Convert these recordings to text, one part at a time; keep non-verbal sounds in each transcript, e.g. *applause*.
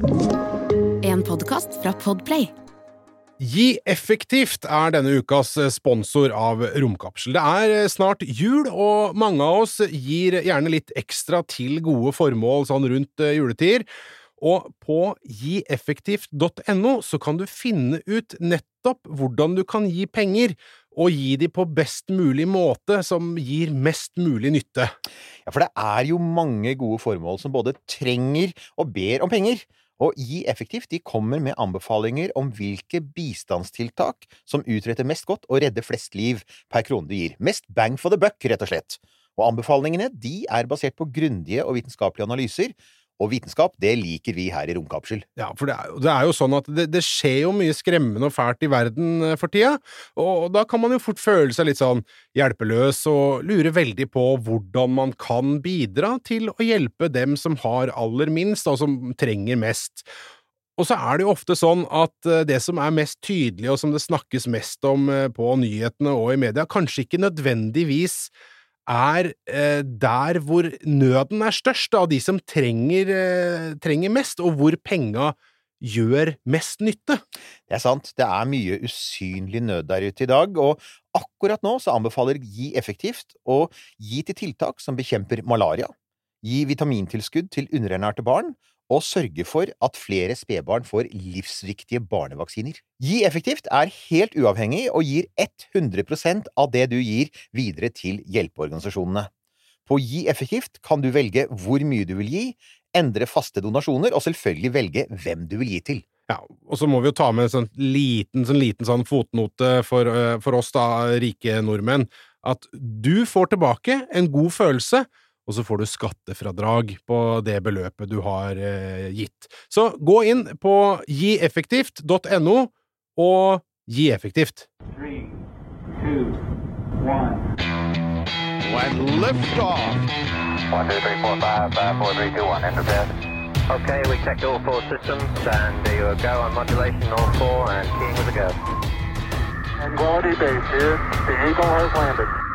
En podkast fra Podplay. Gi effektivt er denne ukas sponsor av Romkapsel. Det er snart jul, og mange av oss gir gjerne litt ekstra til gode formål sånn rundt juletider. Og på gieffektivt.no så kan du finne ut nettopp hvordan du kan gi penger, og gi de på best mulig måte som gir mest mulig nytte. Ja, for det er jo mange gode formål som både trenger og ber om penger. Og Gi effektivt de kommer med anbefalinger om hvilke bistandstiltak som utretter mest godt og redder flest liv per krone du gir. Mest bang for the buck, rett og slett. Og anbefalingene de er basert på grundige og vitenskapelige analyser, og vitenskap, det liker vi her i Romkapsel. Ja, for det er, det er jo sånn at det, det, skjer jo mye skremmende og fælt i verden eh, for tida, og da kan man jo fort føle seg litt sånn hjelpeløs og lure veldig på hvordan man kan bidra til å hjelpe dem som har aller minst, og som trenger mest. Og så er det jo ofte sånn at eh, det som er mest tydelig, og som det snakkes mest om eh, på nyhetene og i media, kanskje ikke nødvendigvis er eh, der hvor nøden er størst, av de som trenger, eh, trenger mest, og hvor penga gjør mest nytte. Det er sant, det er mye usynlig nød der ute i dag, og akkurat nå så anbefaler Gi effektivt å gi til tiltak som bekjemper malaria, gi vitamintilskudd til underernærte barn, og sørge for at flere spedbarn får livsviktige barnevaksiner. Gi effektivt er helt uavhengig og gir 100% av det du gir, videre til hjelpeorganisasjonene. På Gi effektivt kan du velge hvor mye du vil gi, endre faste donasjoner og selvfølgelig velge hvem du vil gi til. Ja, og så må vi jo ta med en sånn liten, sånn liten sånn fotnote for, eh, for oss da, rike nordmenn, at du får tilbake en god følelse og så får du skattefradrag på det beløpet du har eh, gitt. Så gå inn på gieffektivt.no og gi effektivt. Three, two. When lift off. One, two, three, four, five, five, four, three, two, one. Enter bed. Okay, we checked all four systems, and there you go on modulation, all four, and keying with a go. Quality base here. The Eagle has landed.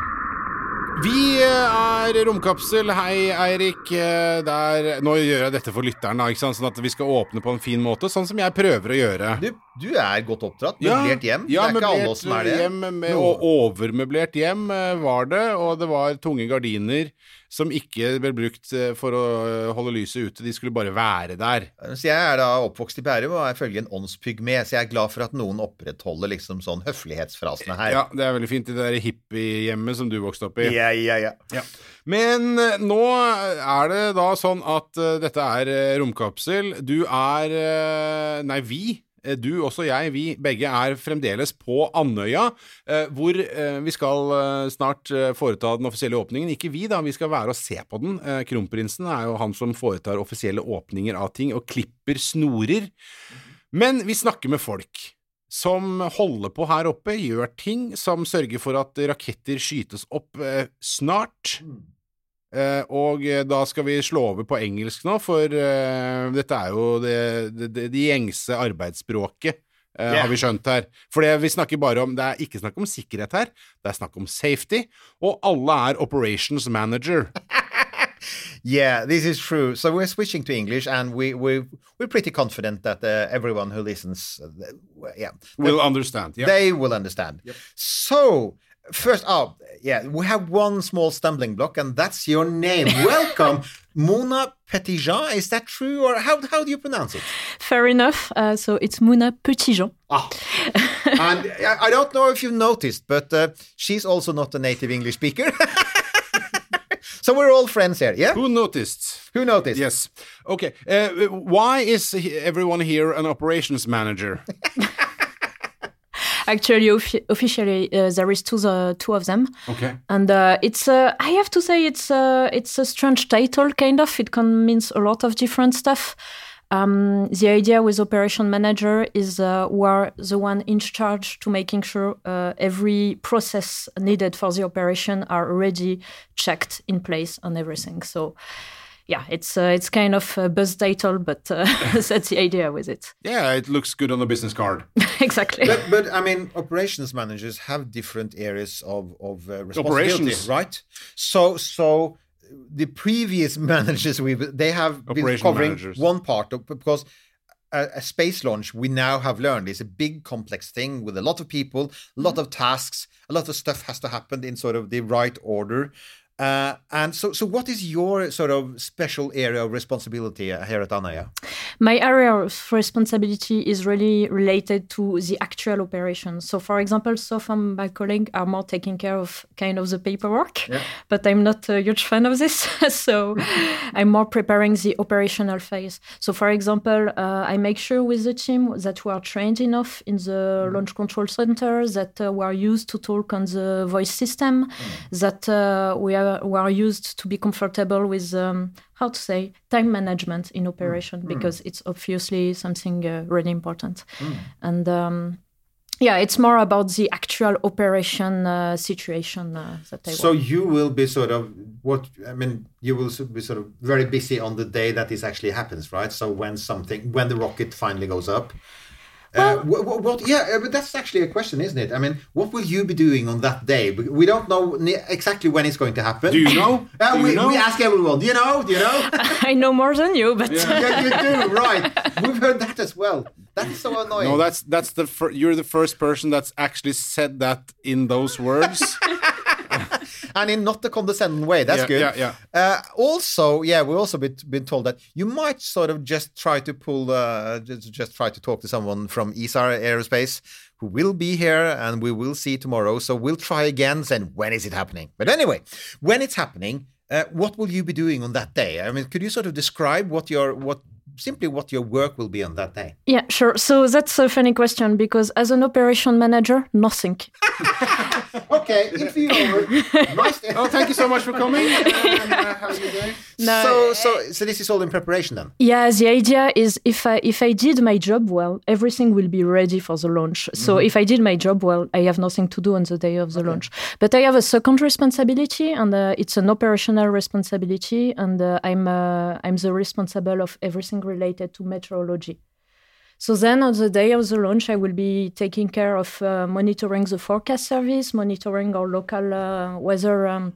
Vi er Romkapsel. Hei, Eirik. Der, nå gjør jeg dette for lytteren, sånn at vi skal åpne på en fin måte, sånn som jeg prøver å gjøre. Du, du er godt oppdratt. Møblert hjem. Ja, det er ikke alle oss som er det. Hjem med, og overmøblert hjem eh, var det, og det var tunge gardiner som ikke ble brukt eh, for å eh, holde lyset ute. De skulle bare være der. Så jeg er da oppvokst i Bærum og er følge en åndspygme, så jeg er glad for at noen opprettholder liksom sånn høflighetsfrasene her. Ja, det er veldig fint i det der hippiehjemmet som du vokste opp i. Ja, ja, ja. ja. Men eh, nå er det da sånn at dette er romkapsel. Du er Nei, vi Eh, du, også jeg, vi begge er fremdeles på Andøya, eh, hvor eh, vi skal snart foreta den offisielle åpningen. Ikke vi, da, vi skal være og se på den. Kronprinsen er jo han som foretar offisielle åpninger av ting, og klipper snorer. Men vi snakker med folk som holder på her oppe, gjør ting som sørger for at raketter skytes opp snart. Uh, og eh, da skal vi slå over på engelsk nå, for uh, dette er jo det, det, det, gjengse arbeidsspråket. Yeah. Har vi skjønt her. For det vi snakker bare om Det er ikke snakk om sikkerhet her, det er snakk om safety, og alle er operations manager. *laughs* yeah, this is true. So we're switching to English, and we we we're pretty confident that uh, everyone who listens, uh, yeah, will understand. Yeah. They will understand. Yep. So First up, yeah, we have one small stumbling block, and that's your name. *laughs* Welcome, Mouna Petitjean. Is that true, or how, how do you pronounce it? Fair enough. Uh, so it's Mouna Petitjean. Ah. *laughs* and I don't know if you've noticed, but uh, she's also not a native English speaker. *laughs* so we're all friends here, yeah? Who noticed? Who noticed? Yes. Okay. Uh, why is everyone here an operations manager? Actually, officially, uh, there is two uh, two of them. Okay. And uh, it's uh, I have to say it's uh, it's a strange title, kind of. It can means a lot of different stuff. Um, the idea with operation manager is uh, we're the one in charge to making sure uh, every process needed for the operation are already checked in place and everything. So yeah, it's uh, it's kind of a buzz title, but uh, *laughs* that's the idea with it. Yeah, it looks good on the business card. *laughs* exactly. But, but, I mean, operations managers have different areas of of uh, responsibility, right? So so the previous *laughs* managers we they have been covering managers. one part of because a, a space launch, we now have learned, is a big, complex thing with a lot of people, a lot of tasks, a lot of stuff has to happen in sort of the right order. Uh, and so, so what is your sort of special area of responsibility uh, here at Andøya? My area of responsibility is really related to the actual operations. So, for example, Soph and my colleague are more taking care of kind of the paperwork, Yeah. but I'm not a huge fan of this. *laughs* so, I'm more preparing the operational phase. So, for example, uh, I make sure with the team that we are trained enough in the launch control center, that uh, we are used to talk on the voice system, that uh, we are we are used to be comfortable with um, how to say time management in operation because it's obviously something uh, really important and um, yeah it's more about the actual operation uh, situation uh, that I So work. you will be sort of what I mean. You will be sort of very busy on the day that this actually happens, right? So when something, when the rocket finally goes up. Uh, what, what, yeah, uh, but that's actually a question, isn't it? I mean, what will you be doing on that day? We- We don't know exactly when it's going to happen. Do you know? *laughs* Uh, Do we, you know? we ask everyone. Do you know? Do you know? *laughs* I know more than you but *laughs* yeah, you do. Right. We've heard that as well. That's so annoying. No, that's that's the fir- you're the first person that's actually said that in those words. *laughs* and in not the condescending way. That's Yeah, good. yeah, yeah. Uh, also, yeah, we've also been, been told that you might sort of just try to pull, uh, just, just try to talk to someone from Isar Aerospace who will be here and we will see tomorrow. So we'll try again. Then when is it happening? But anyway, when it's happening, uh, what will you be doing on that day? I mean, could you sort of describe what your what simply what your work will be on that day? yeah sure so that's a funny question because as an operation manager nothing *laughs* Okay, interview over. *laughs* nice. oh, thank you so much for coming. *laughs* And, uh, have a good day. No, so, so, so this is all in preparation then. Yeah, the idea is if I if I did my job well, everything will be ready for the launch. So if I did my job well, I have nothing to do on the day of the launch. But I have a second responsibility, and uh, it's an operational responsibility, and uh, I'm uh, I'm the responsible of everything related to meteorology. So then on the day of the launch, I will be taking care of uh, monitoring the forecast service, monitoring our local uh, weather. Um,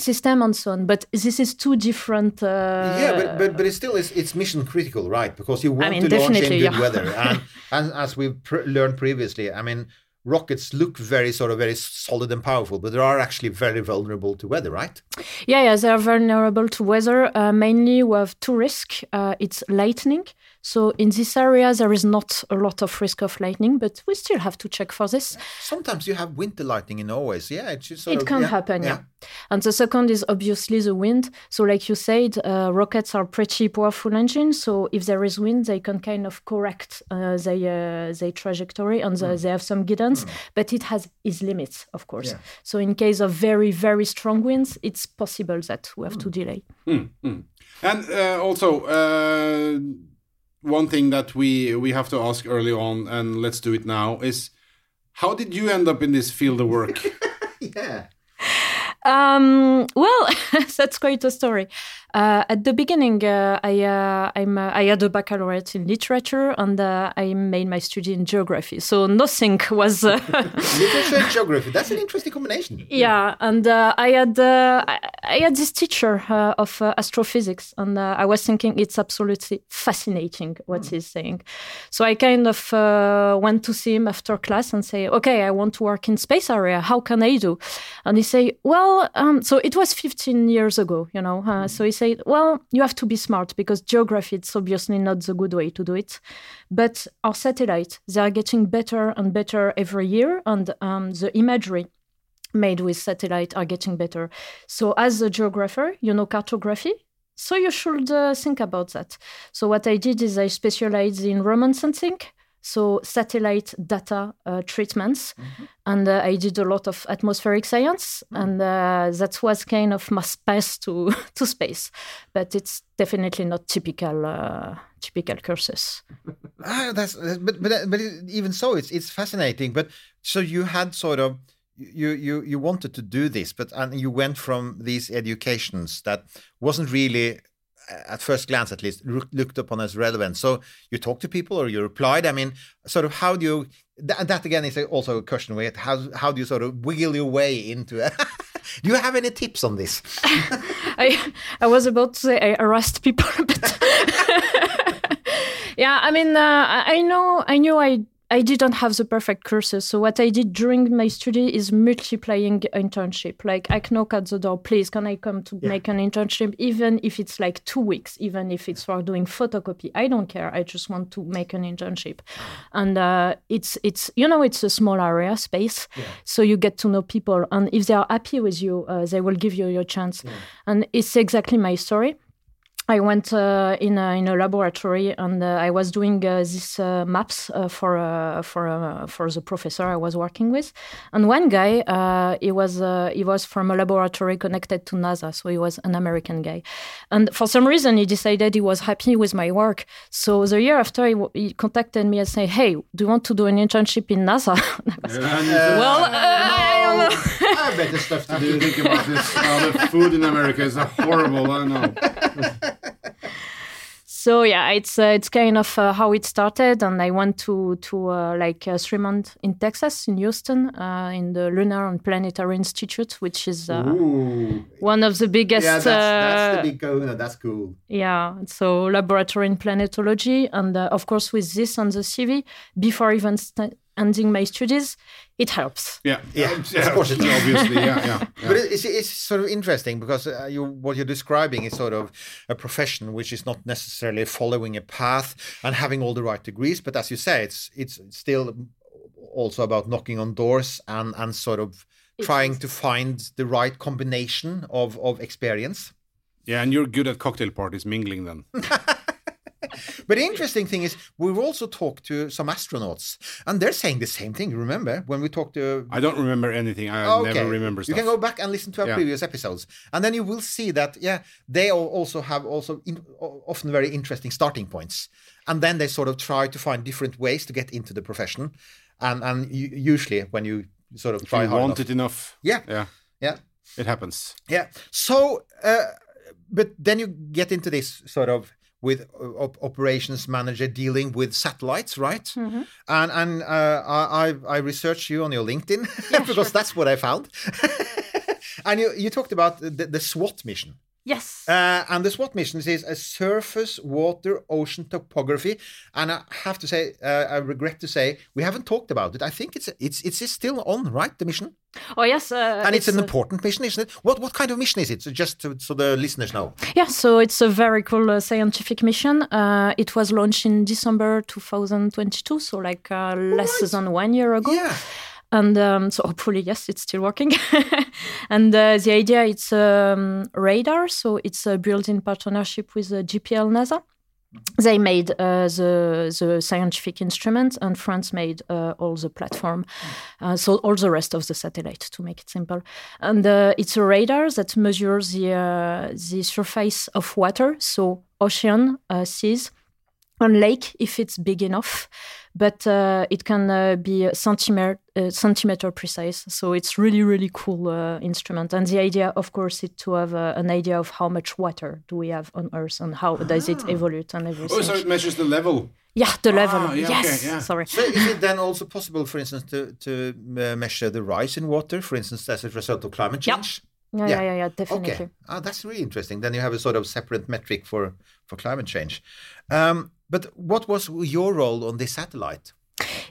system and so on but this is two different uh, yeah, but, but but it still is it's mission critical, right? Because you want mean, to launch in good yeah. weather, *laughs* and and as we've pr- learned previously, I mean, rockets look very sort of very solid and powerful, but they are actually very vulnerable to weather, right? Yeah, yeah, they are vulnerable to weather. Uh, mainly, we have two risks. Uh, it's lightning. So in this area, there is not a lot of risk of lightning, but we still have to check for this. Sometimes you have winter lightning in Norway, so yeah, it's just sort It of, can yeah, happen, yeah. And the second is obviously the wind. So, like you said, uh, rockets are pretty powerful engines. So, if there is wind, they can kind of correct uh, their uh, their trajectory, and the, they have some guidance. But it has its limits, of course. Yeah. So, in case of very very strong winds, it's possible that we have to delay. And uh, also, uh, one thing that we we have to ask early on, and let's do it now, is how did you end up in this field of work? *laughs* yeah. Um, well, *laughs* that's quite a story. Uh, at the beginning, uh, I uh, I'm uh, I had a baccalaureate in literature and uh, I made my study in geography. So nothing *laughs* was. Uh, *laughs* Literature and geography. That's an interesting combination. yeah, and uh, I had uh, I, I had this teacher uh, of uh, astrophysics, and uh, I was thinking it's absolutely fascinating what he's saying. So I kind of uh, went to see him after class and say, "Okay, I want to work in space area. How can I do?" And he say, "Well, um, so it was 15 years ago, you know. Uh, so he said, "Well, you have to be smart because geography it's obviously not the good way to do it, but our satellites they are getting better and better every year, and um, the imagery." made with satellite are getting better. So, as a geographer, you know cartography. So, you should uh, think about that. So, what I did is I specialized in remote sensing, so satellite data uh, treatments. And uh, I did a lot of atmospheric science, and uh, that was kind of my path to, *laughs* to space. But it's definitely not typical uh, typical courses. Ah, that's but but but it, even so, it's it's fascinating. But so you had sort of you you you wanted to do this, but and you went from these educations that wasn't really at first glance at least looked upon as relevant so you talked to people or you replied i mean sort of how do you that, that again is also a question with how how do you sort of wiggle your way into it *laughs* do you have any tips on this *laughs* I I was about to say I arrest people, *laughs* but Yeah, I mean, uh, I I know, I knew I. I didn't have the perfect courses, so what I did during my study is multiplying internship. Like I knock at the door, please, can I come to make an internship, even if it's like two weeks, even if it's for doing photocopy. I don't care. I just want to make an internship, and uh, it's it's you know it's a small area space, so you get to know people, and if they are happy with you, uh, they will give you your chance, and it's exactly my story. I went uh, in a, in a laboratory and uh, I was doing uh, these uh, maps uh, for uh, for uh, for the professor I was working with, and one guy uh, he was uh, he was from a laboratory connected to NASA, so he was an American guy, and for some reason he decided he was happy with my work. So the year after he, w- he contacted me and said, "Hey, do you want to do an internship in NASA?" *laughs* And I was, well, uh, I don't know. I have better stuff to Do you think about this? The food in America is horrible. I know. *laughs* So yeah, it's uh, it's kind of uh, how it started, and I went to to uh, like uh, three months in Texas, in Houston, uh, in the Lunar and Planetary Institute, which is uh, one of the biggest. Yeah, that's, that's the uh, big kahuna. That's cool. yeah, so laboratory in planetology, and uh, of course with this on the CV before even st- ending my studies, it helps. Yeah, Yeah, Um, of course it obviously, yeah, yeah. But yeah. it- it's, it's sort of interesting because uh, you, what you're describing is sort of a profession which is not necessarily following a path and having all the right degrees. But as you say, it's it's still also about knocking on doors and and sort of It trying is. to find the right combination of of experience. yeah, and you're good at cocktail parties, mingling then. *laughs* But the interesting thing is, we've also talked to some astronauts, and they're saying the same thing. Remember when we talked to I don't remember anything. I Okay. never remember You can go back and listen to our Yeah. previous episodes, and then you will see that yeah, they also have also in, often very interesting starting points, and then they sort of try to find different ways to get into the profession, and and usually when you sort of If try you hard want enough, it enough. yeah, Yeah, yeah, it happens. yeah. So, uh, but then you get into this sort of with uh, op- operations manager dealing with satellites, right? And and uh, I I- I researched you on your LinkedIn *laughs* because that's what I found. *laughs* and you you talked about the, the SWOT mission. Yes. Uh, and the SWOT mission is a surface, water, ocean topography. And I have to say, uh, I regret to say, we haven't talked about it. I think it's it's it's still on, right? The mission, oh yes. Uh, and it's, an uh, important mission, isn't it? What what kind of mission is it? So just to, so the listeners know. Yeah, so it's a very cool uh, scientific mission. Uh, it was launched in December 2022, so like uh, less than one year ago. Yeah. And um, so hopefully, yes, it's still working. *laughs* and uh, the idea it's um, radar, so it's uh, built in partnership with uh, JPL NASA. They made uh, the the scientific instrument, and France made uh, all the platform, uh, so all the rest of the satellite, to make it simple. And uh, it's a radar that measures the uh, the surface of water, so ocean, uh, seas, and lake if it's big enough, but uh, it can uh, be centimeter uh, centimeter precise. So it's really really cool uh, instrument. And the idea, of course, is to have uh, an idea of how much water do we have on Earth and how does it evolve and everything. Oh, so it measures the level. yeah, the level. Ah, yeah, yes, okay, yeah. sorry. So is it then also possible, for instance, to to uh, measure the rise in water, for instance, as a result of climate change? Yeah, Yeah. yeah, yeah, yeah definitely. Okay, ah, that's really interesting. Then you have a sort of separate metric for for climate change. Um, but what was your role on this satellite?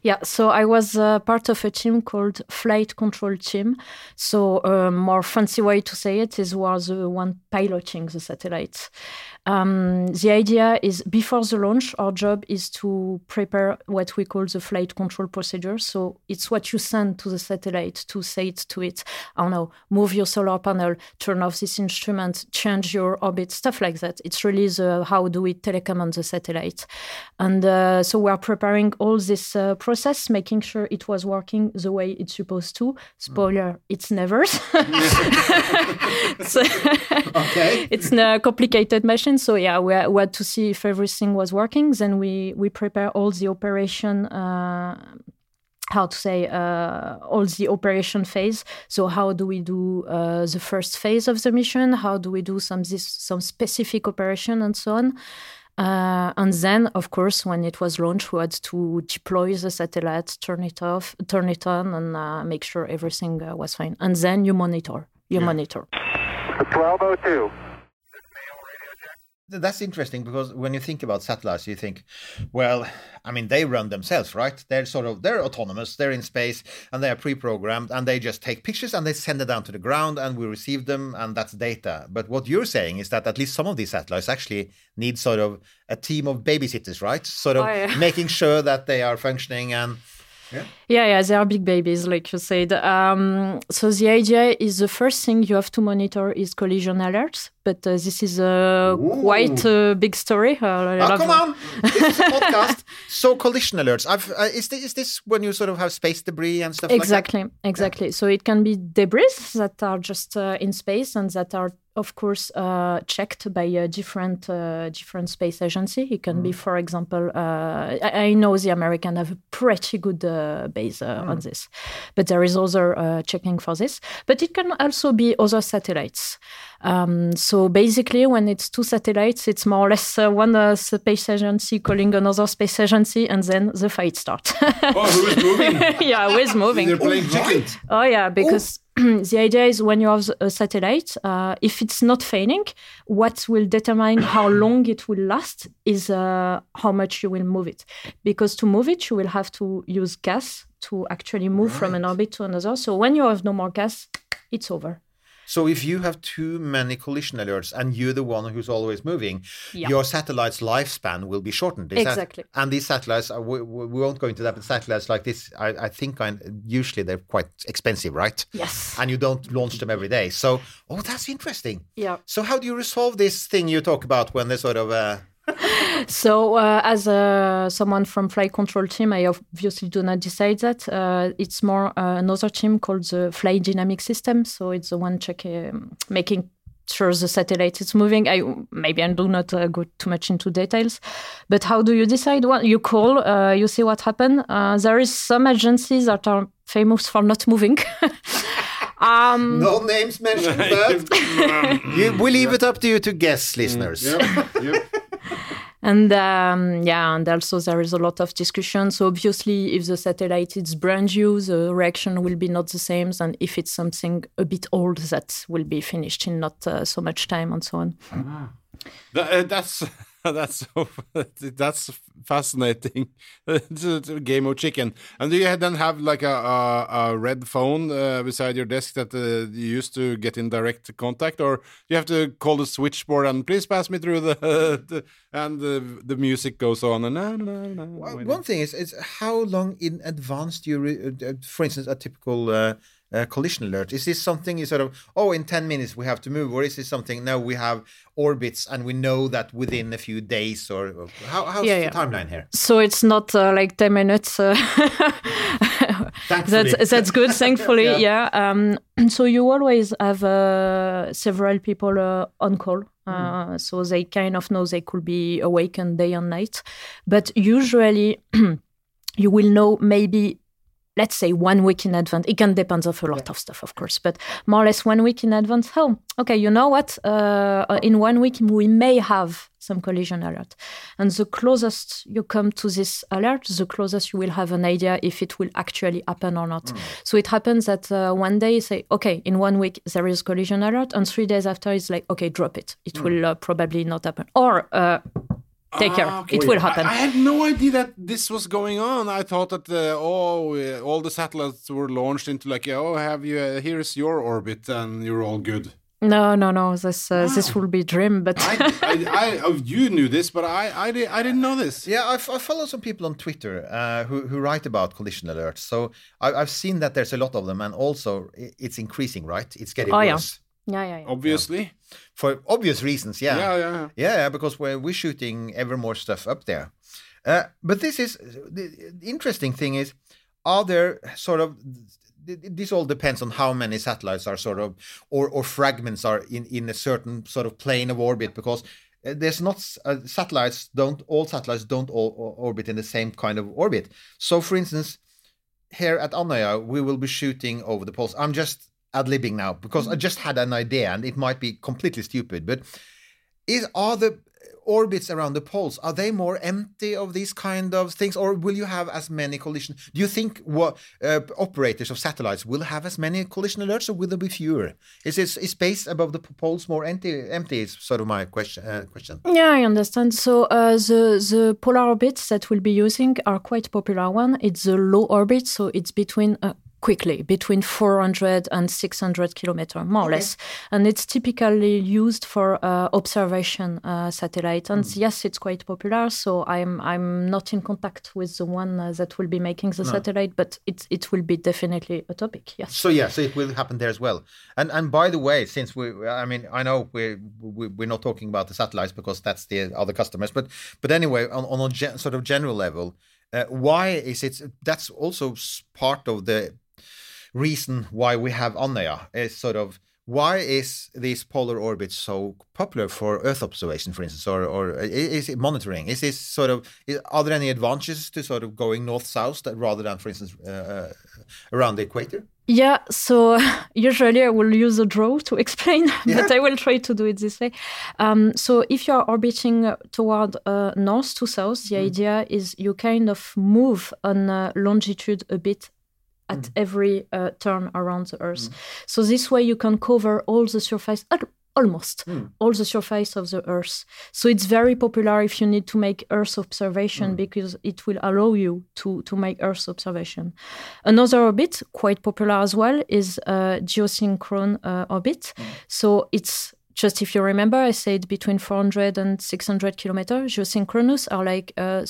Yeah, so I was uh, part of a team called Flight Control Team. So a more fancy way to say it is was the one piloting the satellite. Um, the idea is before the launch, our job is to prepare what we call the flight control procedure. So it's what you send to the satellite to say it to it. I don't know, move your solar panel, turn off this instrument, change your orbit, stuff like that. It's really the how do we telecommand the satellite. And uh, so we are preparing all this uh, process, making sure it was working the way it's supposed to. Spoiler, it's never. *laughs* *laughs* So- Okay. it's a complicated machine. So yeah, we, we had to see if everything was working. Then we we prepare all the operation. Uh, how to say uh, all the operation phase. So how do we do uh, the first phase of the mission? How do we do some this some specific operation and so on? Uh, and then, of course, when it was launched, we had to deploy the satellite, turn it off, turn it on, and uh, make sure everything uh, was fine. And then you monitor. You monitor. 1202. Th- That's interesting because when you think about satellites, you think, well, I mean, they run themselves, right? They're sort of they're autonomous, they're in space, and they are pre-programmed, and they just take pictures and they send it down to the ground, and we receive them, and that's data. But what you're saying is that at least some of these satellites actually need sort of a team of babysitters, right? Sort of Oh, yeah. making sure that they are functioning and Yeah, yeah, they are big babies, like you said. Um, so the idea is the first thing you have to monitor is collision alerts, but uh, this is a quite a big story. Uh, Oh, come on! This is a podcast. *laughs* So collision alerts. I've, uh, is, this, is this when you sort of have space debris and stuff Exactly, exactly. So it can be debris that are just uh, in space and that are, of course, uh, checked by a different uh, different space agency. It can be, for example, uh, I, I know the American have a pretty good uh, base uh, on this, but there is other uh, checking for this. But it can also be other satellites. Um, so basically, when it's two satellites, it's more or less uh, one uh, space agency calling another space agency, and then the fight starts. Oh, who is moving? *laughs* yeah, who is moving? They're playing chicken. Oh yeah, because *clears throat* the idea is when you have a satellite, uh, if it's not failing, what will determine how *clears throat* long it will last is uh, how much you will move it. Because to move it, you will have to use gas to actually move from an orbit to another. So when you have no more gas, it's over. So if you have too many collision alerts and you're the one who's always moving, Yeah. your satellite's lifespan will be shortened. Is that- Exactly. and these satellites, are, we, we we won't go into that, but satellites like this, I, I think I, usually they're quite expensive, right? Yes. And you don't launch them every day. So, oh, that's interesting. Yeah. So how do you resolve this thing you talk about when they sort of... Uh, *laughs* So, uh, as uh, someone from flight control team, I obviously do not decide that. Uh, it's more uh, another team called the flight dynamic system. So it's the one check um, making sure the satellite is moving. I maybe I do not uh, go too much into details, but how do you decide? Well, you call, uh, you see what happened. Uh, there is some agencies that are famous for not moving. *laughs* um, no names mentioned, but *laughs* you, we leave it up to you to guess, listeners. Yep, yep. And um, yeah, and also there is a lot of discussion. So obviously, if the satellite is brand new, the reaction will be not the same than if it's something a bit old that will be finished in not uh, so much time and so on. That, uh, that's *laughs* that's so *laughs* that's fascinating. *laughs* it's a game of chicken. And do you then have like a a, a red phone uh, beside your desk that uh, you used to get in direct contact, or you have to call the switchboard and please pass me through the, the and the the music goes on and na, na, na, Well. One thing is, is how long in advance do you, uh, uh, for instance, a typical uh, uh, collision alert? Is this something you sort of, oh, in 10 minutes we have to move, or is this something, no, we have orbits and we know that within a few days, or or how, how's Yeah, the yeah. timeline here? So it's not uh, like 10 minutes. Uh, *laughs* that's, that's good, thankfully. *laughs* yeah. Um, *clears throat* so you always have uh, several people uh, on call. Uh, So they kind of know they could be awakened day and night. But usually *clears throat* you will know maybe let's say one week in advance. It can depend of a lot of stuff, of course, but more or less one week in advance. Oh, okay, you know what? Uh, in one week we may have some collision alert, and the closest you come to this alert, the closest you will have an idea if it will actually happen or not. So it happens that uh, one day you say, okay, in one week there is collision alert, and three days after it's like, okay, drop it. It will uh, probably not happen, or uh, take care, Ah, okay. it will happen. I, I had no idea that this was going on. I thought that uh, oh, uh, all the satellites were launched into like oh, have you? Uh, here's your orbit, and you're all good. No, no, no. This uh, this will be dream, but I, I, I, oh, you knew this, but I, I, I didn't know this. Yeah, I, f- I follow some people on Twitter uh, who, who write about collision alerts. So I, I've seen that there's a lot of them, and also it's increasing, right? It's getting Oh, worse. yeah, yeah, yeah. Obviously, For obvious reasons, yeah. yeah, yeah. yeah. Yeah, yeah, because we're, we're shooting ever more stuff up there. Uh, but this is the, the interesting thing is, are there sort of th- th- this all depends on how many satellites are sort of or or fragments are in in a certain sort of plane of orbit because uh, there's not uh, satellites don't all satellites don't all o- orbit in the same kind of orbit. So, for instance, here at Andøya, we will be shooting over the poles. I'm just ad libbing now because I just had an idea and it might be completely stupid, but is are the orbits around the poles are they more empty of these kind of things, or will you have as many collision? Do you think what uh, operators of satellites will have as many collision alerts, or will there be fewer? Is is, is space above the poles more empty? Empty is sort of my question. Uh, question. Yeah, I understand. So uh, the the polar orbits that we'll be using are quite popular one. It's the low orbit, so it's between uh, quickly between 400 and 600 kilometer more or less. And it's typically used for uh, observation uh, satellite and yes it's quite popular so i'm i'm not in contact with the one uh, that will be making the satellite but it it will be definitely a topic yes. So yeah, so it will happen there as well. And and by the way, since we, I mean, I know we're we- we're not talking about the satellites because that's the other customers, but but anyway, on on a gen, sort of general level, uh, why is it? That's also part of the reason why we have Andøya is sort of why is these polar orbits so popular for Earth observation, for instance, or or is it monitoring? Is this sort of i- are there any advantages to sort of going north south that rather than, for instance, uh, uh, around the equator? Yeah, so *laughs* usually I will use a draw to *laughs* explain, but I will try to do it this way. Um, so if you are orbiting toward uh, north to south, the idea is you kind of move on uh, longitude a bit at every uh, turn around the Earth. So this way you can cover all the surface. al- Almost all the surface of the Earth. So it's very popular if you need to make Earth observation because it will allow you to, to make Earth observation. Another orbit, quite popular as well, is uh, uh, orbit. So it's just if you remember, I said between 400 and 600 kilometers. Geosynchronous are like uh,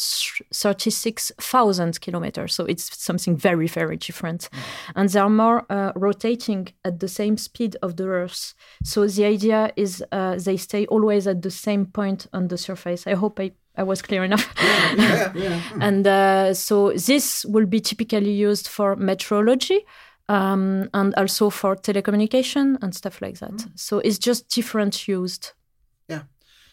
36,000 kilometers. So it's something very, very different. And they are more uh, rotating at the same speed of the Earth. So the idea is uh, they stay always at the same point on the surface. I hope I I was clear enough. *laughs* *laughs* and uh, so this will be typically used for meteorology um, and also for telecommunication and stuff like that. So it's just different used. Yeah.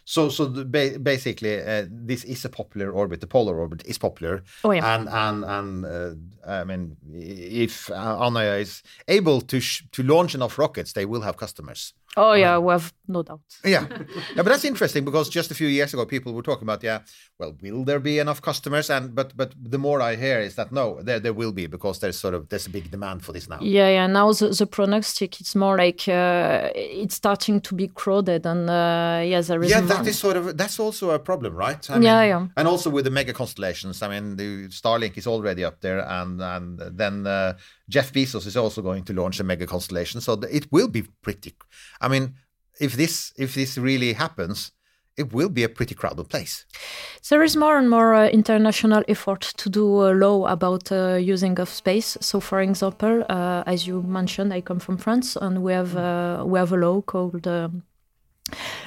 So, so the, ba- basically, uh, this is a popular orbit. The polar orbit is popular. Oh, yeah. And and and uh, I mean, if uh, Andøya is able to sh- to launch enough rockets, they will have customers. Oh yeah, we have no doubt. Yeah. *laughs* yeah, but that's interesting because just a few years ago, people were talking about, yeah, well, will there be enough customers? And but but the more I hear is that no, there there will be because there's sort of there's a big demand for this now. Yeah, yeah. Now the, the prognostic, it's more like uh, it's starting to be crowded, and uh, yeah, there is. Yeah, that is sort of that's also a problem, right? I Yeah, yeah. And also with the mega constellations, I mean, the Starlink is already up there, and and then uh, Jeff Bezos is also going to launch a mega constellation, so it will be pretty. I mean, if this if this really happens, it will be a pretty crowded place. There is more and more uh, international effort to do a law about uh, using of space. So, for example, uh, as you mentioned, I come from France, and we have uh, we have a law called. um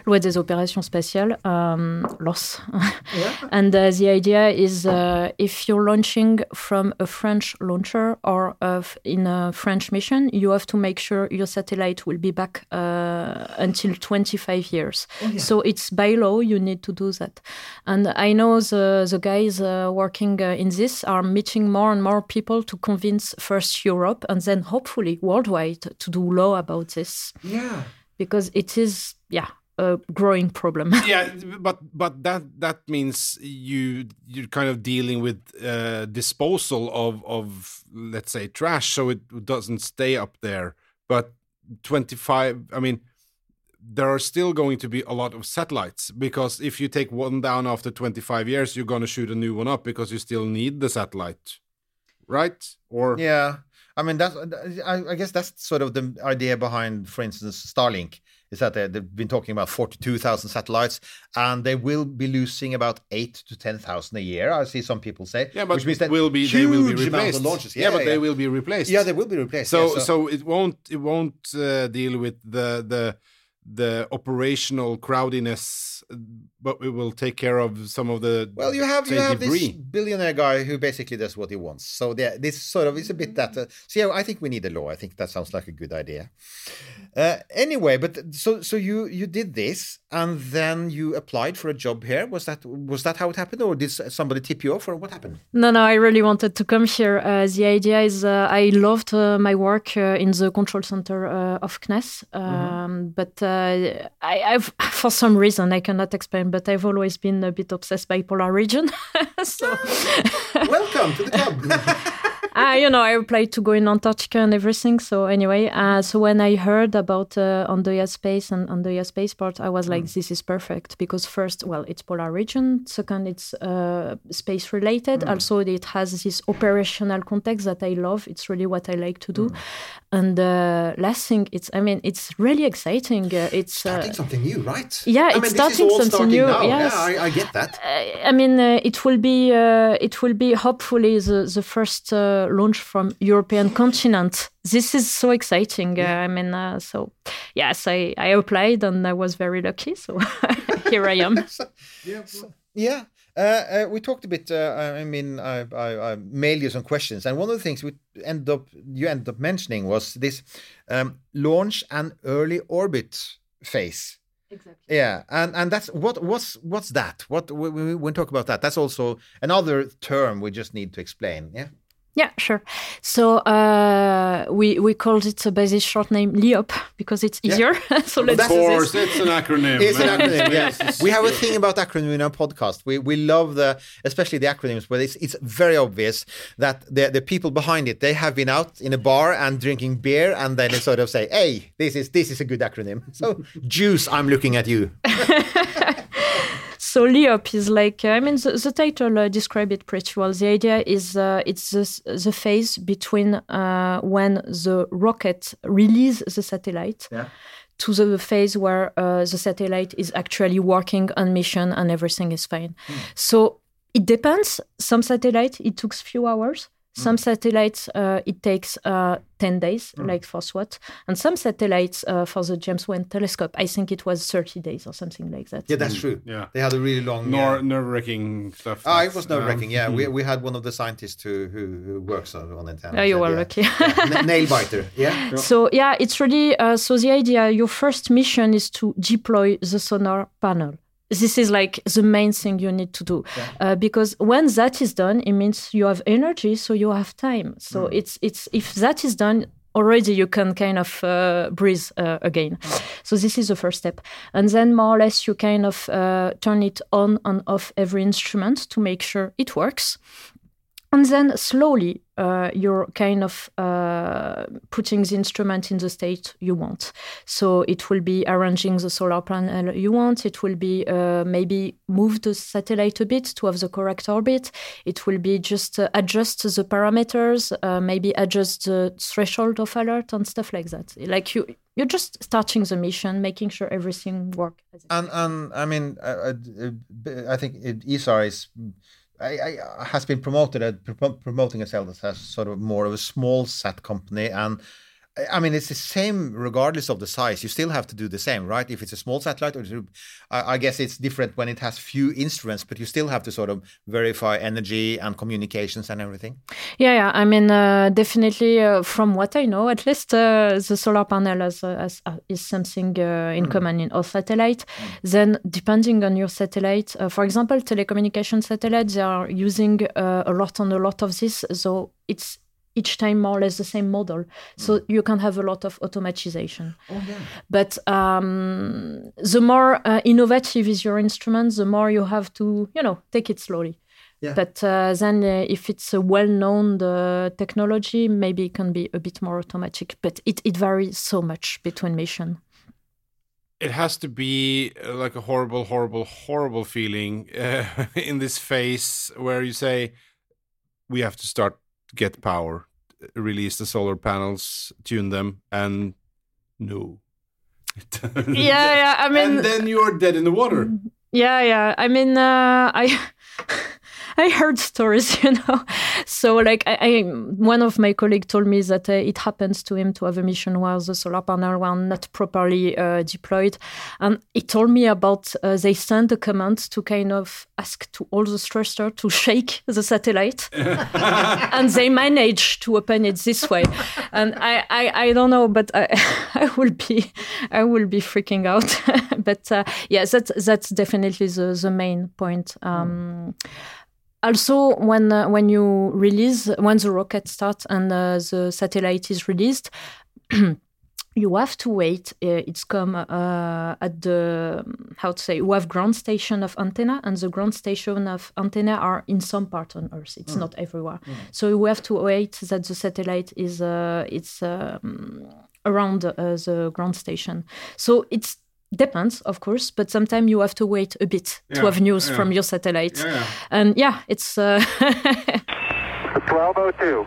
Loi des opérations spatiales, um, LOS. *laughs* and uh, the idea is uh, if you're launching from a French launcher or of in a French mission, you have to make sure your satellite will be back uh, until 25 years. So it's by law you need to do that. And I know the the guys uh, working uh, in this are meeting more and more people to convince first Europe and then hopefully worldwide to do law about this Yeah. because it is yeah a growing problem. *laughs* yeah, but but that that means you you're kind of dealing with uh, disposal of of let's say trash, so it doesn't stay up there. But twenty five, I mean, there are still going to be a lot of satellites because if you take one down after twenty five years, you're going to shoot a new one up because you still need the satellite, right? Or Yeah. I mean, that's I, I guess that's sort of the idea behind, for instance, Starlink. Is that they, they've been talking about forty-two thousand satellites, and they will be losing about eight to ten thousand a year. I see some people say. yeah, but which means that will be they will be huge replaced. of launches. Yeah, but they will be replaced. Yeah, they will be replaced. so, yeah, so it won't it won't uh, deal with the the the operational crowdiness, but we will take care of some of the Well, you have you have debris. this billionaire guy who basically does what he wants. So there, this sort of is a bit that. Uh, so yeah, I think we need a law. I think that sounds like a good idea. Uh, anyway, but so so you you did this, and then you applied for a job here. Was that was that how it happened, or did somebody tip you off, or what happened? No, no, I really wanted to come here. Uh, the idea is uh, I loved uh, my work uh, in the control center uh, of CNES, um, but uh, I, I've *laughs* for some reason I cannot explain, but I've always been a bit obsessed by polar region. *laughs* so, Welcome to the club. *laughs* uh, you know, I applied to go in Antarctica and everything. So anyway, uh, so when I heard about uh, Andøya Space and Andøya Spaceport, I was like, this is perfect because first, well, it's polar region. Second, it's uh, space related. Also, it has this operational context that I love. It's really what I like to do. And uh, last thing, it's I mean, it's really exciting. Uh, it's uh, starting something new, right? yeah, I it's mean, starting something starting new, Now. yes. Yeah, I, I get that. I mean, uh, it will be uh, it will be hopefully the the first uh, launch from European continent. This is so exciting. Uh, I mean, uh, so yes, I I applied and I was very lucky. So *laughs* here I am. *laughs* Yeah. Uh, uh, we talked a bit. Uh, I mean, I, I, I mailed you some questions, and one of the things we end up you ended up mentioning was this um, launch and early orbit phase. Exactly. Yeah, and and that's what what's what's that? What we, we, we talk about that, that's also another term we just need to explain. Yeah. Yeah, sure. So uh, we we called it uh, by this short name LEOP because it's easier. *laughs* so let's Of course, this. it's an acronym. It's an acronym, Yes, yeah. We have a thing about acronym in our podcast. We we love the especially the acronyms, but it's it's very obvious that the the people behind it they have been out in a bar and drinking beer, and then they sort of say, "Hey, this is this is a good acronym." So, *laughs* Juice, I'm looking at you. *laughs* So LEOP is like I mean the, the title uh, describe it pretty well. The idea is uh, it's the, the phase between uh, when the rocket release the satellite Yeah. to the phase where uh, the satellite is actually working on mission and everything is fine. So it depends. Some satellite it took few hours. Some satellites uh, it takes uh, ten days, like for SWOT, and some satellites uh, for the James Webb Telescope, I think it was thirty days or something like that. Yeah, that's true. Yeah. They had a really long. Nor uh, nerve wracking stuff. Ah, it was nerve wracking. um, Yeah, we, we had one of the scientists who who, who works on on antenna. Yeah, you were yeah. lucky. Yeah. N- nail biter. Yeah. *laughs* So yeah, it's really uh, so the idea. Your first mission is to deploy the solar panel. This is like the main thing you need to do, uh, because when that is done, it means you have energy, so you have time. So it's it's if that is done. Already, you can kind of uh, breathe uh, again. So this is the first step, and then more or less you kind of uh, turn it on and off every instrument to make sure it works. And then slowly, uh, you're kind of uh, putting the instrument in the state you want. So it will be arranging the solar panel you want. It will be uh, maybe move the satellite a bit to have the correct orbit. It will be just uh, adjust the parameters, uh, maybe adjust the threshold of alert and stuff like that. Like you, you're just starting the mission, making sure everything works. And and I mean, uh, uh, I think it- Isar is. I, I, has been promoted uh, pro- promoting itself as sort of more of a smallsat company and I- mean it's the same regardless of the size you still have to do the same right if it's a small satellite or I, I guess it's different when it has few instruments but you still have to sort of verify energy and communications and everything Yeah, yeah. I mean, uh, definitely, uh, from what I know, at least uh, the solar panel has, uh, has, uh, is something uh, in common in all satellite. Then, depending on your satellite, uh, for example, telecommunication satellites, they are using uh, a lot on a lot of this. So it's each time more or less the same model. So you can have a lot of automatization. But um, the more uh, innovative is your instrument, the more you have to, you know, take it slowly. Yeah. But uh, then, uh, if it's a well-known uh, technology, maybe it can be a bit more automatic. But it, it varies so much between mission. it has to be uh, like a horrible, horrible, horrible feeling uh, *laughs* in this phase where you say, we have to start to get power, release the solar panels, tune them, and no. *laughs* Yeah, yeah. I mean, and then you're dead in the water. Yeah, yeah. I mean, uh, I *laughs* *laughs* I heard stories, *laughs* you know. So like I, I one of my colleagues told me that uh, it happens to him to have a mission where the solar panel were not properly uh, deployed, and he told me about uh, they sent a command to kind of ask to all the thruster to shake the satellite, *laughs* and they managed to open it this way. And I I, I don't know, but I, I will be I will be freaking out. but uh, yeah, that's that's definitely the the main point. Um, also, when uh, when you release when the rocket starts and uh, the satellite is released. *clears throat* You have to wait. Uh, it's come uh, at the how to say. We have ground station of antenna, and the ground station of antenna are in some part on Earth. It's not everywhere. So we have to wait that the satellite is uh, it's um, around uh, the ground station. So it's depends, of course, but sometimes you have to wait a bit to have news yeah. from your satellite. Yeah, yeah. And yeah, it's uh, *laughs* 1202.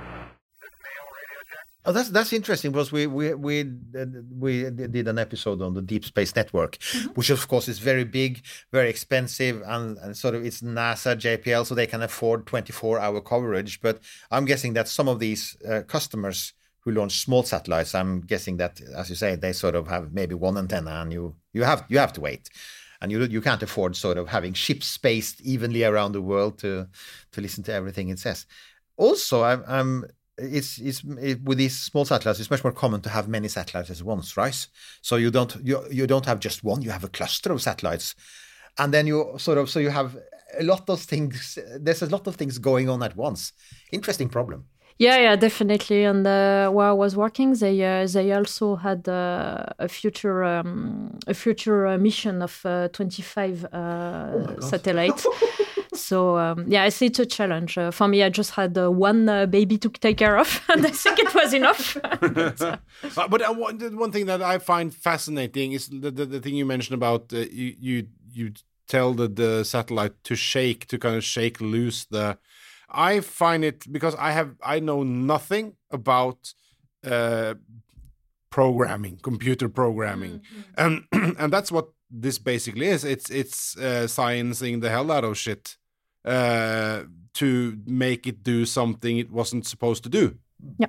Oh, that's that's interesting because we we we uh, we did an episode on the Deep Space Network, which of course is very big, very expensive, and, and sort of it's NASA, JPL, so they can afford twenty four hour coverage. But I'm guessing that some of these uh, customers who launch small satellites, I'm guessing that, as you say, they sort of have maybe one antenna, and you you have you have to wait. And you you can't afford sort of having ships spaced evenly around the world to to listen to everything it says. Also, I'm, I'm it's it's it, with these small satellites. It's much more common to have many satellites at once, right? So you don't you you don't have just one. You have a cluster of satellites, and then you sort of so you have a lot of things. There's a lot of things going on at once. Interesting problem. Yeah, yeah, definitely. And uh, while I was working, they uh, they also had uh, a future um, a future uh, mission of uh, 25 uh, satellites. *laughs* so um, yeah, I see it's a challenge uh, for me. I just had uh, one uh, baby to take care of, *laughs* and I think it was enough. *laughs* But uh, one, one thing that I find fascinating is the, the, the thing you mentioned about uh, you, you you tell the, the satellite to shake to kind of shake loose the. I find it because I have I know nothing about uh, programming, computer programming, and *clears throat* and that's what this basically is. It's it's uh, sciencing the hell out of shit uh, to make it do something it wasn't supposed to do. Yeah.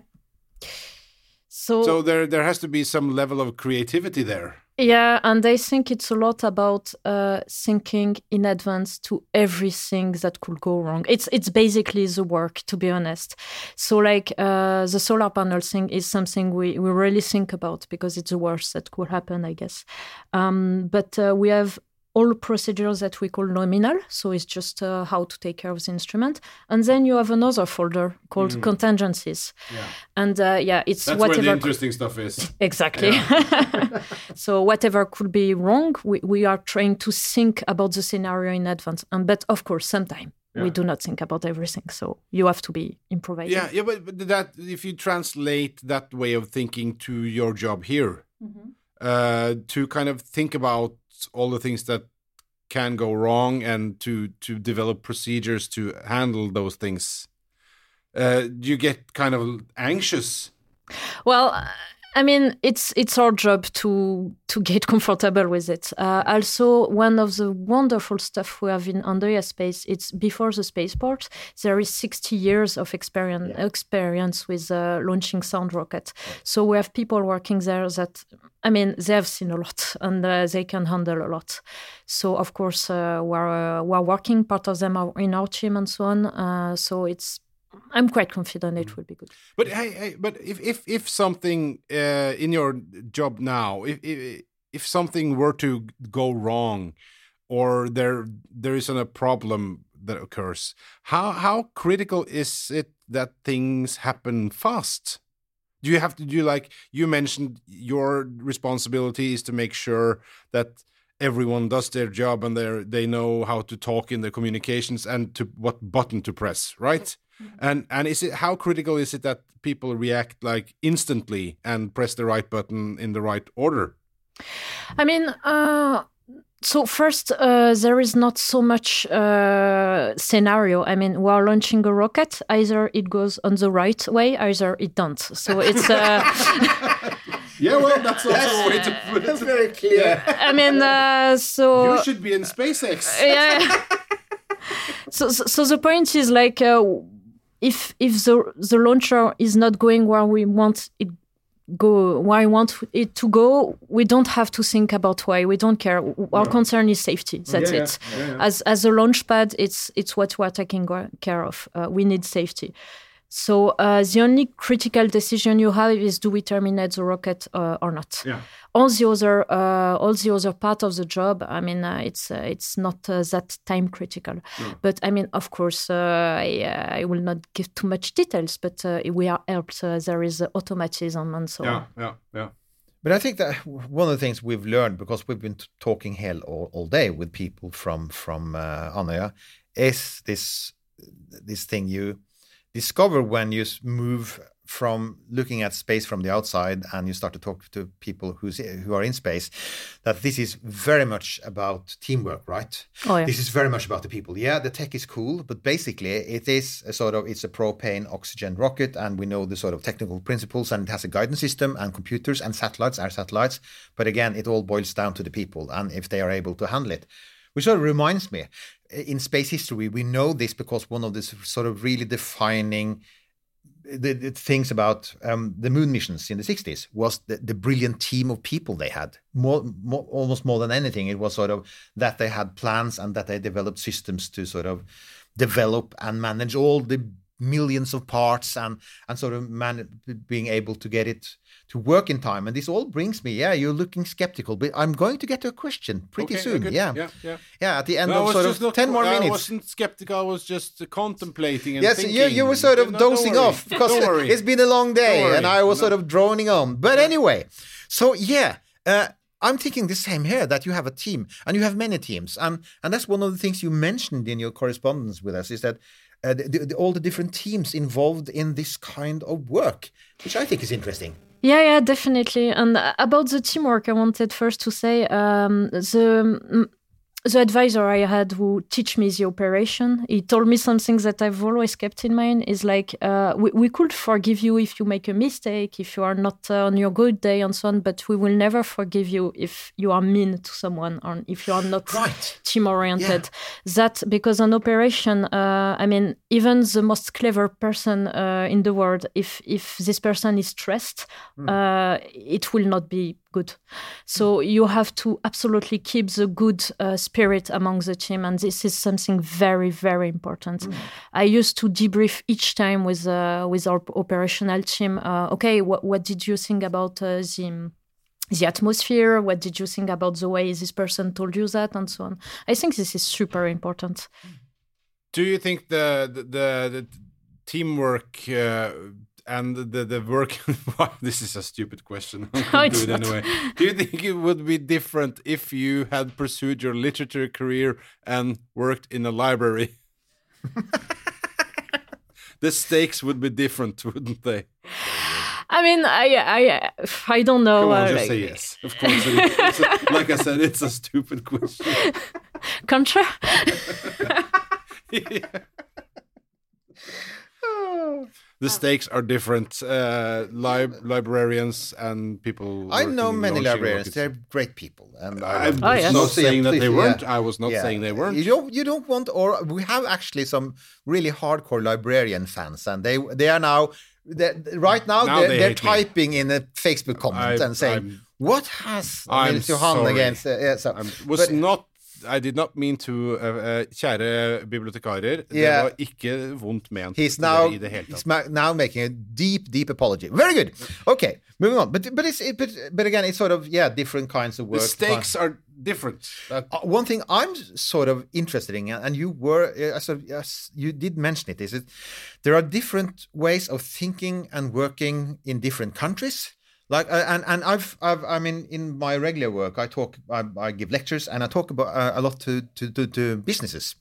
so, So there there has to be some level of creativity there. Yeah, and I think it's a lot about uh, thinking in advance to everything that could go wrong. It's it's basically the work, to be honest. So like uh, the solar panel thing is something we, we really think about because it's the worst that could happen, I guess. Um, but uh, we have all procedures that we call nominal, so it's just uh, how to take care of the instrument, and then you have another folder called contingencies, Yeah. and uh, yeah, it's That's where the interesting stuff is. *laughs* Exactly. *laughs* so whatever could be wrong, we, we are trying to think about the scenario in advance. And but of course, sometimes we do not think about everything. So you have to be improvising. Yeah, yeah, but, but that if you translate that way of thinking to your job here, uh, to kind of think about all the things that can go wrong and to to develop procedures to handle those things, uh, you get kind of anxious? Well, I mean, it's it's our job to to get *laughs* comfortable with it. Uh, also, one of the wonderful stuff we have in Andøya Space, it's before the spaceport. There is 60 years of experience experience with uh, launching sound rocket. So we have people working there that, I mean, they have seen a lot *laughs* and uh, they can handle a lot. So of course, uh, we're uh, we're working. Part of them are in our team and so on. Uh, so it's. I'm quite confident it will be good. But hey, hey but if if if something uh, in your job now, if, if if something were to go wrong, or there there isn't a problem that occurs, how how critical is it that things happen fast? Do you have to do like you mentioned your responsibility is to make sure that everyone does their job and they they know how to talk in the communications and to what button to press, right? And and is it how critical is it that people react like instantly and press the right button in the right order? I mean, uh, so first, uh, there is not so much uh, scenario. I mean, we are launching a rocket. Either it goes on the right way, either it don't. So it's. *laughs* *laughs* Yeah, well, that's also a way to put it. very clear. I mean, uh, so You should be in SpaceX. *laughs* yeah. so, so, so the point is like uh, if if the the launcher is not going where we want it go where I want it to go, we don't have to think about why. We don't care. Our concern is safety. That's Yeah, it. yeah, yeah, yeah. As as a launch pad, it's it's what we're taking care of. Uh, we need safety. So uh, the only critical decision you have is do we terminate the rocket uh, or not? Yeah. All the other uh, all the other part of the job, I mean, uh, it's uh, it's not uh, that time critical. But I mean, of course, uh, I, uh, I will not give too much details, but uh, we are helped. Uh, there is uh, automatism and so Yeah, on. yeah, yeah. But I think that one of the things we've learned because we've been t- talking hell all, all day with people from from uh, Andøya is this this thing you discover when you move from looking at space from the outside and you start to talk to people who's who are in space that this is very much about teamwork right? Oh, yeah. this is very much about the people. Yeah the tech is cool but basically it is a sort of it's a propane oxygen rocket and we know the sort of technical principles and it has a guidance system and computers and satellites are satellites but again it all boils down to the people and if they are able to handle it. Which sort of reminds me in space history we know this because one of the sort of really defining the, the things about um, the moon missions in the 60s was the, the brilliant team of people they had. More, more almost more than anything it was sort of that they had plans and that they developed systems to sort of develop and manage all the millions of parts and and sort of man being able to get it to work in time and this all brings me yeah you're looking skeptical but i'm going to get to a question pretty Okay, soon yeah. yeah, yeah. yeah at the end No, of sort of not- 10 more I minutes I wasn't skeptical. I was just contemplating and Yes, thinking. you, you were sort of No, dozing off because it's been a long day and. I was No. sort of droning on. But anyway, so yeah, uh, I'm thinking the same here that you have a team and you have many teams. And, and that's one of the things you mentioned in your correspondence with us is that uh, the, the, all the different teams involved in this kind of work, which I think is interesting. Yeah, yeah, definitely. And about the teamwork, I wanted first to say um, the the advisor I had who teach me the operation, he told me something that I've always kept in mind is like uh, we, we could forgive you if you make a mistake, if you are not uh, on your good day and so on, but we will never forgive you if you are mean to someone or if you are not Right. team oriented. That because an operation, uh, I mean, even the most clever person uh, in the world, if if this person is stressed, uh, it will not be good. So you have to absolutely keep the good uh, spirit among the team, and this is something very very important. I used to debrief each time with uh, with our operational team. Uh, okay, what what did you think about uh, the the atmosphere what did you think about the way this person told you that and so on i think this is super important Do you think the the, the, the teamwork uh, and the the work? *laughs* This is a stupid question. *laughs* No, do it anyway. Do you think it would be different if you had pursued your literature career and worked in a library? *laughs* the stakes would be different, wouldn't they? i mean i i i don't know Come on, uh, just like- say yes. Of course. It's a- like I said, it's a stupid question. contra The stakes are different. Uh, lib librarians and people. I know many librarians. rockets. They're great people. And I was Oh, yes. not saying that they weren't. yeah. I was not Yeah. saying they weren't. You don't, you don't want, or we have actually some really hardcore librarian fans, and they they are now, right now, Now they're, they they're hate me. typing in a Facebook comment I- and saying, I'm- "What has I'm Nils Johan sorry. against?" Uh, yeah, so, was but- not I did not mean to uh, uh, Kjære bibliotekarer, det Yeah. var ikke vondt ment He's now i det hele tatt. ma- now making a deep, deep apology. Very good. Okay, moving on. But but it's it, but but again, it's sort of yeah, different kinds of work. The stakes are different. Uh, one thing I'm sort of interested in, and you were, uh, of, yes, you did mention it, is that there are different ways of thinking and working in different countries. Like, uh, and and I've, I've, I mean, in my regular work, I talk, I, I give lectures, and I talk about uh, a lot to to to, to businesses.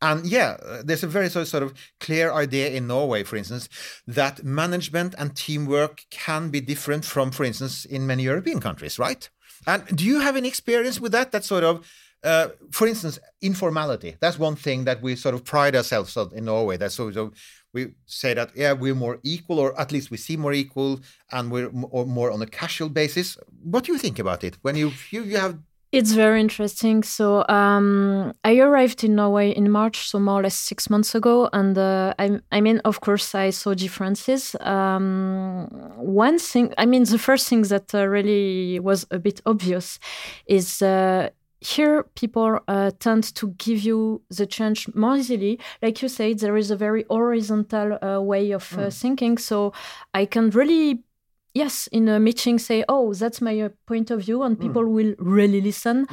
And yeah, uh, there's a very sort of, sort of clear idea in Norway, for instance, that management and teamwork can be different from, for instance, in many European countries, right? And do you have any experience with that? That sort of, uh, for instance, informality. That's one thing that we sort of pride ourselves on in Norway. That's sort of we say that yeah we're more equal, or at least we seem more equal, and we're more on a casual basis. What do you think about it when you you, you have It's very interesting. So um, I arrived in Norway in March, so more or less six months ago, and uh, I, I mean, of course, I saw differences. Um, one thing, I mean, the first thing that uh, really was a bit obvious is. Uh, here, people uh, tend to give you the change more easily. Like you said, there is a very horizontal uh, way of uh, thinking. So I can really yes in a meeting say oh that's my uh, point of view and people will really listen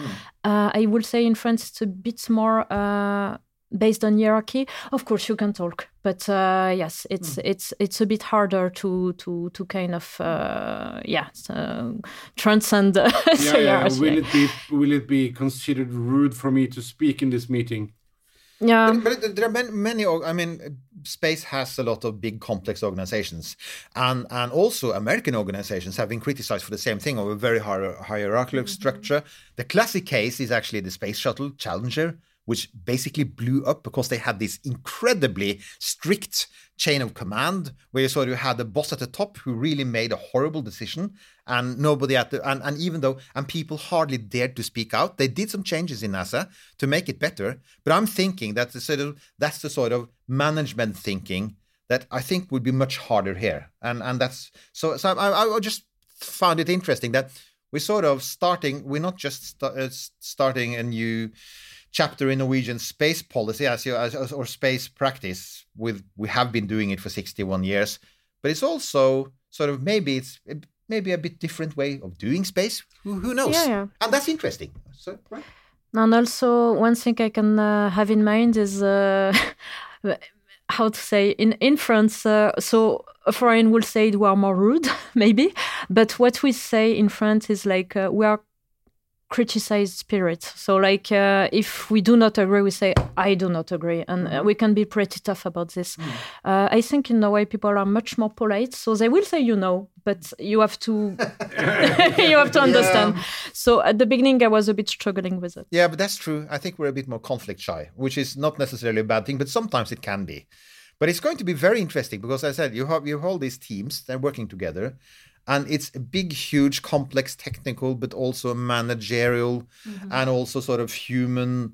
uh, i will say in france it's a bit more uh, based on hierarchy of course you can talk but uh, yes it's it's it's a bit harder to to to kind of uh, yeah uh, transcend the *laughs* Yeah, yeah. hierarchy. Will it be will it be considered rude for me to speak in this meeting? yeah But, but there are many, many. I mean, space has a lot of big, complex organizations, and and also American organizations have been criticized for the same thing of a very hier- hierarchical structure. The classic case is actually the space shuttle Challenger, which basically blew up because they had this incredibly strict chain of command, where you sort of had the boss at the top who really made a horrible decision, and nobody at the and, and even though and people hardly dared to speak out, they did some changes in NASA to make it better. But I'm thinking that the sort of that's the sort of management thinking that I think would be much harder here, and and that's so. So I, I just found it interesting that we're sort of starting. We're not just sta- uh, starting a new chapter in Norwegian space policy as, you, as as- or space practice. With we have been doing it for 61 years, but it's also sort of maybe it's maybe a bit different way of doing space. Who, who knows? Yeah, yeah. And that's interesting. So right. And also, one thing I can uh, have in mind is uh, *laughs* how to say in in France. Uh, so a foreign will say we are more rude, *laughs* maybe, but what we say in France is like uh, we are criticized spirit. So like uh, if we do not agree, we say I do not agree, and uh, we can be pretty tough about this. Uh, I think in Norway people are much more polite, so they will say you know, but you have to *laughs* *laughs* you have to understand. So at the beginning, I was a bit struggling with it. Yeah, but that's true. I think we're a bit more conflict shy, which is not necessarily a bad thing, but sometimes it can be. But it's going to be very interesting because as I said you have you have all these teams they're working together, and it's a big, huge, complex, technical, but also managerial, and also sort of human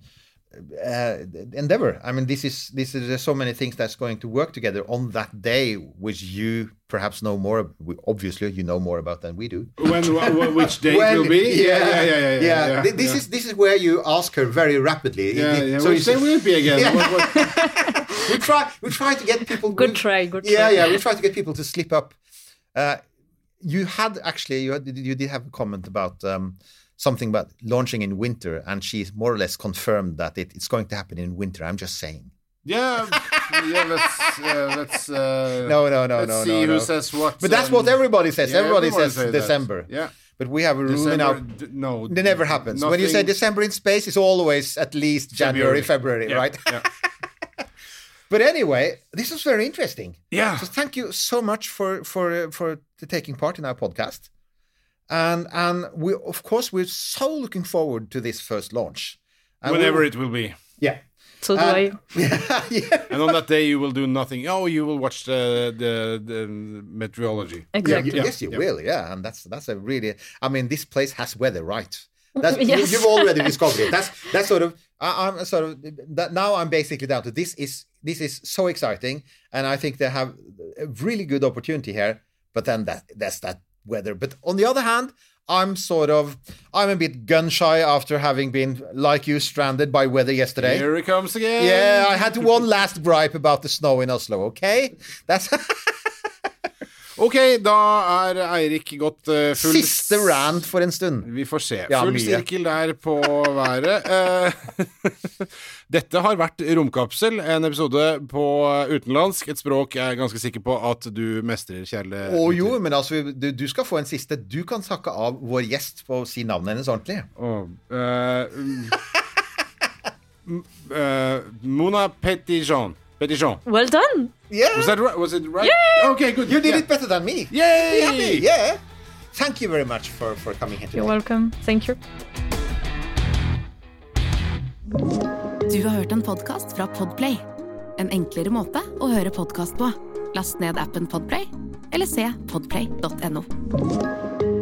uh, endeavor. I mean, this is this is there's so many things that's going to work together on that day, which you perhaps know more. Obviously, you know more about than we do. When wh- wh- *laughs* which day it will be? Yeah, yeah, yeah, yeah. yeah, yeah, Th- This yeah. is this is where you ask her very rapidly. Yeah, It- yeah. So which you day will it be *laughs* again? Yeah. What- what- *laughs* we try we try to get people. Good we- try, good Yeah, try. yeah. We try to get people to slip up. Uh, you had actually you had, you did have a comment about um, something about launching in winter, and she's more or less confirmed that it, it's going to happen in winter. I'm just saying. yeah, yeah. Let's uh, let's. Uh, *laughs* No, no, no, let's no, see no, who no. says what. But that's um, what everybody says. yeah, everybody, says say that. December. Yeah. But we have a rule in our. no, It never happens. When you say December in space, it's always at least January, February, Yeah, right? Yeah. *laughs* But anyway, this was very interesting. Yeah. So thank you so much for for for taking part in our podcast, and and we of course we're so looking forward to this first launch. And Whenever we- it will be. yeah. So do And- I. yeah, *laughs* yeah. And on that day, you will do nothing. Oh, you will watch the the, the meteorology. Exactly. Yes, you yeah. will. Yeah, and that's that's a really. I mean, this place has weather, right? That's *laughs* you- Yes. you've already discovered it. That's *laughs* that's sort of. I, I'm sort of that now. I'm basically down to this is this is so exciting, and I think they have a really good opportunity here. But then that that's that weather. But on the other hand. I'm sort of I'm a bit gun shy after having been like you stranded by weather yesterday. Here it comes again. Yeah, I had *laughs* one last gripe about the snow in Oslo. Okay, that's Ok, da er Eirik gått uh, full siste rant for en stund. Vi får se. Ja, Full mye. sirkel der på været. Uh, *laughs* Dette har vært Romkapsel, en episode på utenlandsk. Et språk jeg er ganske sikker på at du mestrer, Kjelle. Å jo, men altså, du, du skal få en siste. Du kan takke av vår gjest på å si navnet hennes ordentlig. Oh, uh, eh, Mona Petitjean. Petitjean. Well done. Yeah, Was that right? Was it right? Okay, good. you did Yeah. it better than me. Yay! Happy, yeah. Thank you very much for, for coming here You're today. welcome. Thank you. Du har hørt en podkast fra Podplay. En enklere måte å høre podkast på. Last ned appen Podplay, eller se podplay.no.